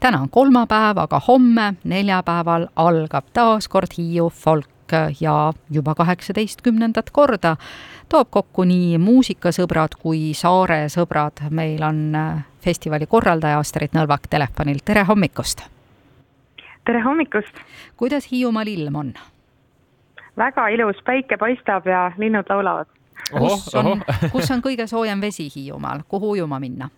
täna on kolmapäev, aga homme, neljapäeval algab taas kord Hiiu folk ja juba kaheksateistkümnendat korda toob kokku nii muusikasõbrad kui saare sõbrad. meil on äh, festivali korraldaja Astrid Nõlvak telefonil, tere hommikust! tere hommikust! kuidas Hiiumaal ilm on? väga ilus, päike paistab ja linnud laulavad. kus on, kus on kõige soojem vesi Hiiumaal, kuhu ujuma minna?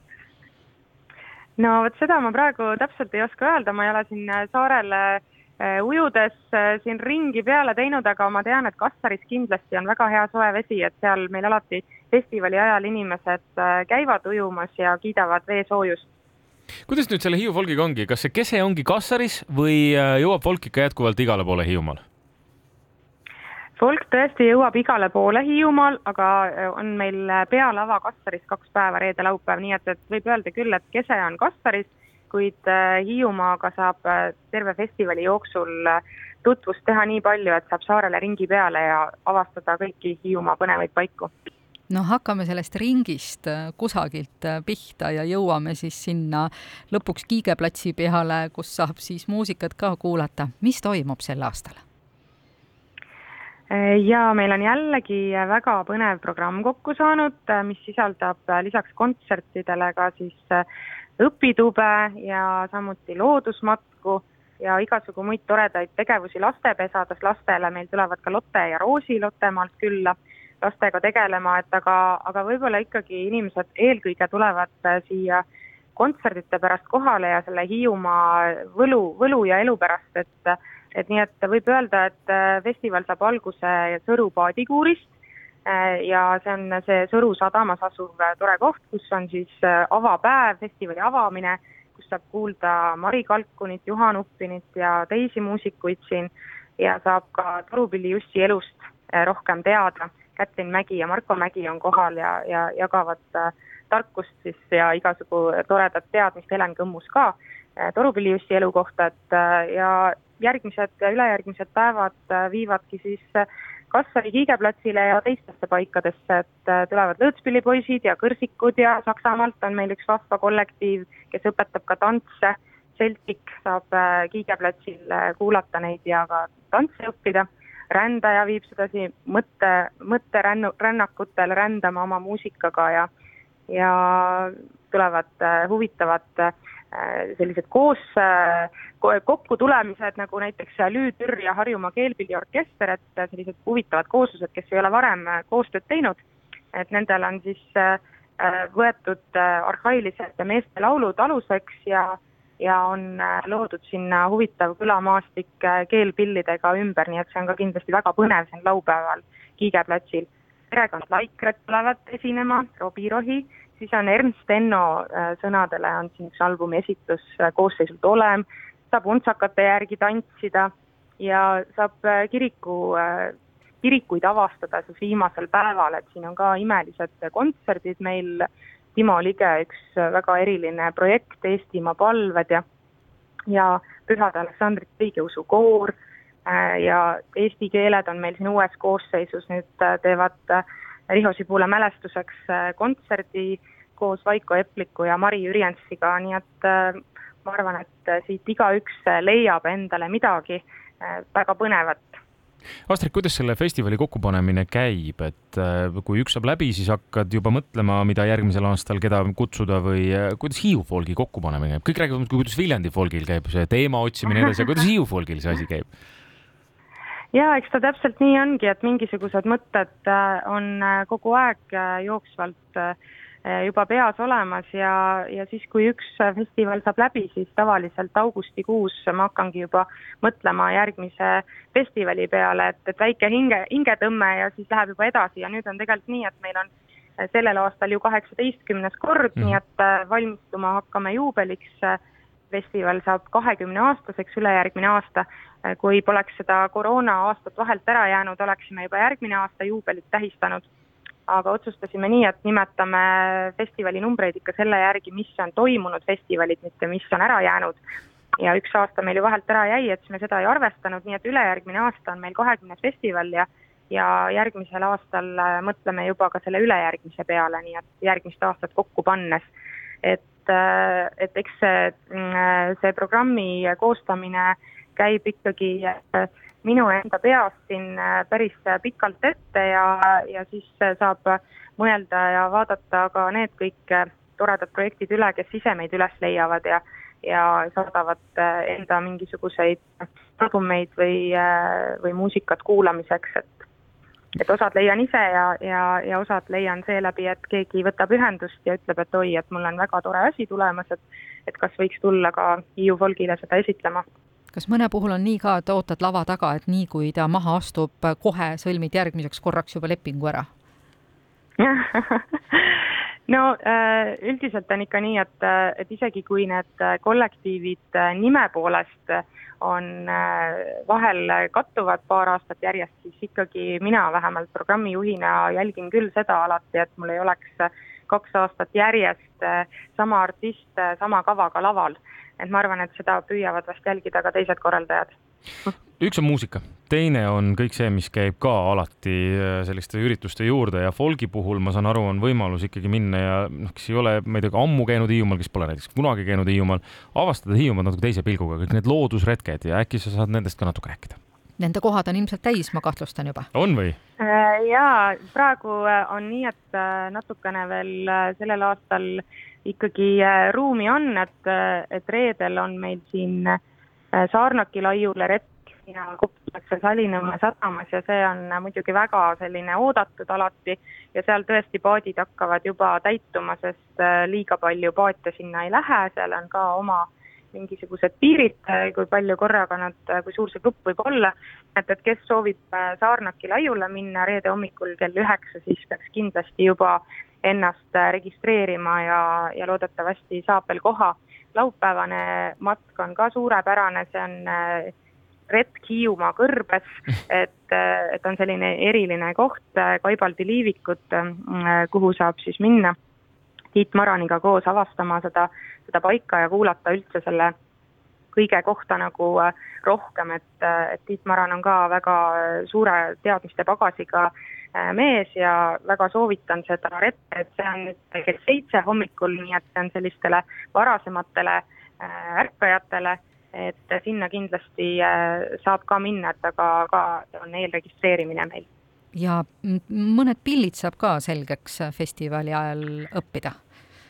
No vot seda ma praegu täpselt ei oska öelda, ma ei ole siin äh, saarel äh, ujudes äh, siin ringi peale teinud, aga ma tean, et Kassaris kindlasti on väga hea soe vesi, et seal meil alati festivali ajal inimesed käivad ujumas ja kiidavad vee soojust. kuidas nüüd selle Hiiu folgiga ongi, kas see kese ongi Kassaris või jõuab folk ikka jätkuvalt igale poole Hiiumaal? Folk tõesti jõuab igale poole Hiiumaal, aga äh, on meil pealava Kassaris kaks päeva, reede-laupäev, nii et, et võib öelda küll, et kese on Kassaris, kuid äh, Hiiumaaga saab äh, terve festivali jooksul tutvust teha nii palju, et saab saarele ringi peale ja avastada kõiki Hiiumaa põnevaid paiku no hakkame sellest ringist kusagilt pihta ja jõuame siis sinna lõpuks Kiige platsi peale, kus saab siis muusikat ka kuulata. mis toimub sel aastal? Ja meil on jällegi väga põnev programm kokku saanud, mis sisaldab lisaks kontsertidele ka siis äh, õpitube ja samuti loodusmatku ja igasugu muid toredaid tegevusi lastepesades lastele, meil tulevad ka Lotte ja Roosi Lottemaalt külla lastega tegelema, et aga, aga võib-olla ikkagi inimesed eelkõige tulevad äh, siia kontserdite pärast kohale ja selle Hiiumaa võlu, võlu ja elu pärast, et et nii, et võib öelda, et äh, festival saab alguse Sõru paadikuurist äh, ja see on see Sõru sadamas asuv äh, tore koht, kus on siis avapäev, festivali avamine, kus saab kuulda Mari Kalkunit, Juhan Uppinit ja teisi muusikuid siin ja saab ka Torupilli Jussi elust rohkem teada. Kätlin Mägi ja Marko Mägi on kohal ja, ja jagavad tarkust siis ja igasugu toredat teadmist, Helen Kõmmus ka Torupilli Jussi elu kohta, et ja järgmised ülejärgmised päevad äh, viivadki siis äh, Kassari kiigeplatsile ja teistesse paikadesse, et äh, tulevad lõõtspillipoisid ja kõrsikud ja Saksamaalt on meil üks vahva kollektiiv, kes õpetab ka tantse. Celtic saab kiigeplatsil kuulata neid ja ka tantse õppida. rändaja viib sedasi mõtte, mõtterännu, rännakutel rändama oma muusikaga ja, ja tulevad huvitavad sellised koos, äh, kokkutulemised nagu näiteks Lüütür ja Harjumaa Keelpilliorkester, et sellised huvitavad kooslused, kes ei ole varem äh, koostööd teinud, et nendel on siis võetud arhailised meestelaulud aluseks ja ja on loodud sinna huvitav külamaastik keelpillidega ümber, nii et see on ka kindlasti väga põnev, see on laupäeval Kiige platsil. perekond Laikret tulevad esinema, Robbie Rohi siis on Ernst Enno äh, sõnadele on siin üks albumi esitus äh, koosseisult olem, saab untsakate järgi tantsida ja saab äh, kiriku, kirikuid avastada siis viimasel päeval, et siin on ka imelised kontserdid meil, Timo Lige üks väga eriline projekt, Eestimaa palved ja ja Pühade Aleksandrit õigeusu koor ja eesti keeled on meil siin uues koosseisus, nüüd teevad Riho Sibula mälestuseks kontserdi koos Vaiko Epliku ja Mari Jürjensiga, nii et äh, ma arvan, et äh, siit igaüks äh, leiab endale midagi väga põnevat. Astrid, kuidas selle festivali kokkupanemine käib, et kui üks saab läbi, siis hakkad juba mõtlema, mida järgmisel aastal, keda kutsuda või kuidas Hiiu folgi kokkupanemine käib, kõik räägivad, kuidas Viljandi folgil käib see teema otsimine edasi, kuidas Hiiu folgil see asi käib? ja eks ta täpselt nii ongi, et mingisugused mõtted on kogu aeg jooksvalt äh, juba peas olemas ja, ja siis, kui üks festival saab läbi, siis tavaliselt augustikuus ma hakkangi juba mõtlema järgmise festivali peale, et, et väike hinge, hingetõmme ja siis läheb juba edasi ja nüüd on tegelikult nii, et meil on sellel aastal ju kaheksateistkümnes kord mm., nii et äh, valmistuma hakkame juubeliks. festival saab kahekümne aastaseks ülejärgmine aasta. Kui poleks seda koroona aastat vahelt ära jäänud, oleksime juba järgmine aasta juubelit tähistanud aga otsustasime nii, et nimetame festivali numbreid ikka selle järgi, mis on toimunud festivalid, mitte mis on ära jäänud. ja üks aasta meil ju vahelt ära jäi, et siis me seda ei arvestanud, nii et ülejärgmine aasta on meil kahekümnes festival ja ja järgmisel aastal äh, mõtleme juba ka selle ülejärgmise peale, nii et järgmist aastat kokku pannes. et et, et eks see, see programmi koostamine käib ikkagi minu enda peast siin päris pikalt ette ja, ja siis saab mõelda ja vaadata ka need kõik toredad projektid üle, kes ise meid üles leiavad ja ja saadavad enda mingisuguseid albumeid või, või muusikat kuulamiseks, et et osad leian ise ja, ja, ja osad leian seeläbi, et keegi võtab ühendust ja ütleb, et oi, et mul on väga tore asi tulemas, et et kas võiks tulla ka Hiiu folgile seda esitlema. Kas mõne puhul on nii ka, et ootad lava taga, et nii kui ta maha astub, kohe sõlmid järgmiseks korraks juba lepingu ära? No äh, üldiselt on ikka nii, et, et isegi kui need kollektiivid äh, nime poolest on äh, vahel kattuvad paar aastat järjest, siis ikkagi mina vähemalt programmijuhina jälgin küll seda alati, et mul ei oleks kaks aastat järjest sama artist sama kavaga laval. et ma arvan, et seda püüavad vast jälgida ka teised korraldajad üks on muusika, teine on kõik see, mis käib ka alati äh, selliste ürituste juurde ja folgi puhul ma saan aru, on võimalus ikkagi minna ja noh, kes ei ole, ma ei tea, ammu käinud Hiiumaal, kes pole näiteks kunagi käinud Hiiumaal, avastada Hiiumaad natuke teise pilguga, kõik need loodusretked ja äkki sa saad nendest ka natuke rääkida? Nende kohad on ilmselt täis, ma kahtlustan juba. on või? Äh, jaa, praegu äh, on nii, et natukene veel sellel aastal ikkagi ruumi on, et, et reedel on meil siin äh, Äh, Saarnaki laiule retk ja kohtutakse Salinõmme sadamas ja see on muidugi väga selline oodatud alati ja seal tõesti paadid hakkavad juba täituma, sest äh, liiga palju paate sinna ei lähe, seal on ka oma mingisugused piirid, äh, kui palju korraga nad, kui suur see grupp võib olla, et, et kes soovib Saarnaki laiule minna reede hommikul kell üheksa, siis peaks kindlasti juba ennast registreerima ja, ja loodetavasti saab veel koha. Laupäevane matk on ka suurepärane, see on äh, retk Hiiumaa kõrbes, et, äh, et on selline eriline koht, äh, Kaibaldi liivikud, kuhu saab siis minna Tiit Maraniga koos avastama seda, seda paika ja kuulata üldse selle kõige kohta nagu rohkem, et, et Tiit Maran on ka väga suure teadmiste pagasiga mees ja väga soovitan seda rette, et see on nüüd kell seitse hommikul, nii et see on sellistele varasematele ärkajatele, et sinna kindlasti saab ka minna, et aga ka on eelregistreerimine meil. Ja mõned pillid saab ka selgeks festivali ajal õppida.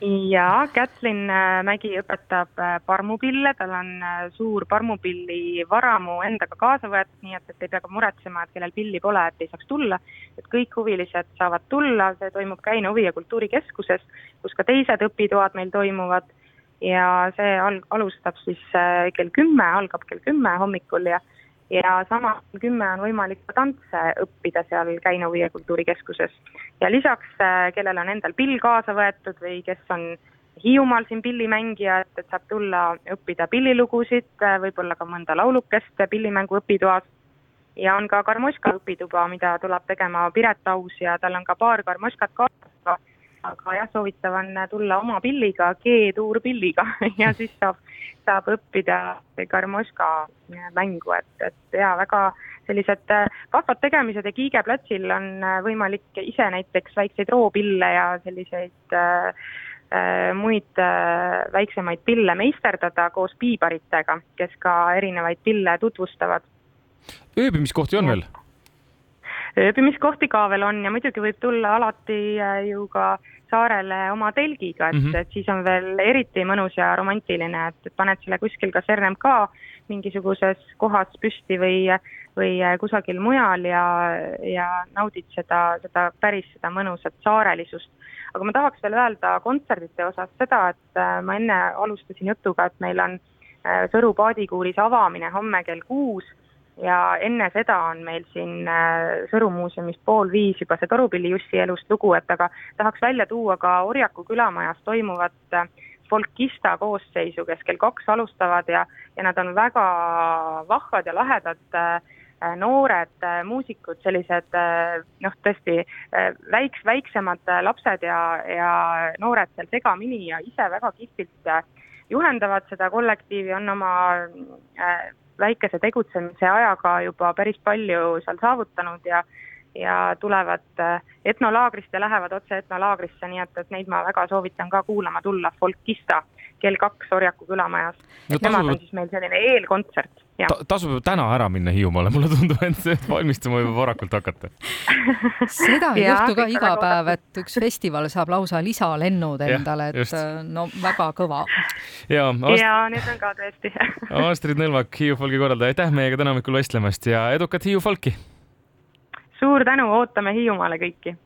Jaa, Kätlin äh, Mägi õpetab äh, parmupille, tal on äh, suur parmupilli varamu endaga kaasa võetud, nii et, et ei pea ka muretsema, et kellel pilli pole, et ei saaks tulla. et kõik huvilised saavad tulla, see toimub Käina Huvi- ja Kultuurikeskuses, kus ka teised õpitoad meil toimuvad. Ja see al-, alustab siis kell kümme, algab kell kümme hommikul ja ja sama kümme on võimalik ka tantse õppida seal Käino Viie Kultuurikeskuses. ja lisaks, äh, kellel on endal pill kaasa võetud või kes on Hiiumaal siin pillimängija, et, et saab tulla õppida pillilugusid, äh, võib-olla ka mõnda laulukest pillimängu õpitoas. ja on ka Karmoška õpituba, mida tuleb tegema Piret Aus ja tal on ka paar Karmoškat kaasas aga jah, soovitav on tulla oma pilliga, G-tuurpilliga ja siis saab, saab õppida Karmoška mängu, et, et jaa, väga sellised äh, vahvad tegemised ja Kiige platsil on äh, võimalik ise näiteks väikseid roopille ja selliseid äh, äh, muid väiksemaid pille meisterdada koos piibaritega, kes ka erinevaid pille tutvustavad. ööbimiskohti on veel? Ööbimiskohti ka veel on ja muidugi võib tulla alati ju ka saarele oma telgiga, et mm, -hmm. et siis on veel eriti mõnus ja romantiline, et, paned selle kuskil kas RMK mingisuguses kohas püsti või, või kusagil mujal ja, ja naudid seda, seda päris seda mõnusat saarelisust. aga ma tahaks veel öelda kontserdite osas seda, et äh, ma enne alustasin jutuga, et meil on äh, Sõru paadikuuris avamine homme kell kuus ja enne seda on meil siin äh, Sõru muuseumis pool viis juba see Torupilli Jussi elust lugu, et aga tahaks välja tuua ka Orjaku külamajas toimuvat äh, folkista koosseisu, kes kell kaks alustavad ja, ja nad on väga vahvad ja lahedad äh, noored muusikud, sellised noh, tõesti väiks, väiksemad lapsed ja, ja noored seal segamini ja ise väga kihvtilt juhendavad seda kollektiivi, on oma väikese tegutsemise ajaga juba päris palju seal saavutanud ja ja tulevad äh, etnolaagrist ja lähevad otse etnolaagrisse, nii et, et neid ma väga soovitan ka kuulama tulla, Folkista kell kaks Orjaku külamajas no,. Nemad on siis meil selline eelkontsert Ta, tasub ju täna ära minna Hiiumaale, mulle tundub, et valmistuma juba varakult hakata seda ei juhtu ka iga päev, et üks festival saab lausa lisalennud endale, et just. no väga kõva. ja, Ast... ja need on ka tõesti Astrid Nõlvak, Hiiu folgi korraldaja, aitäh meiega täna hommikul vestlemast ja edukat Hiiu folki! suur tänu, ootame Hiiumaale kõiki!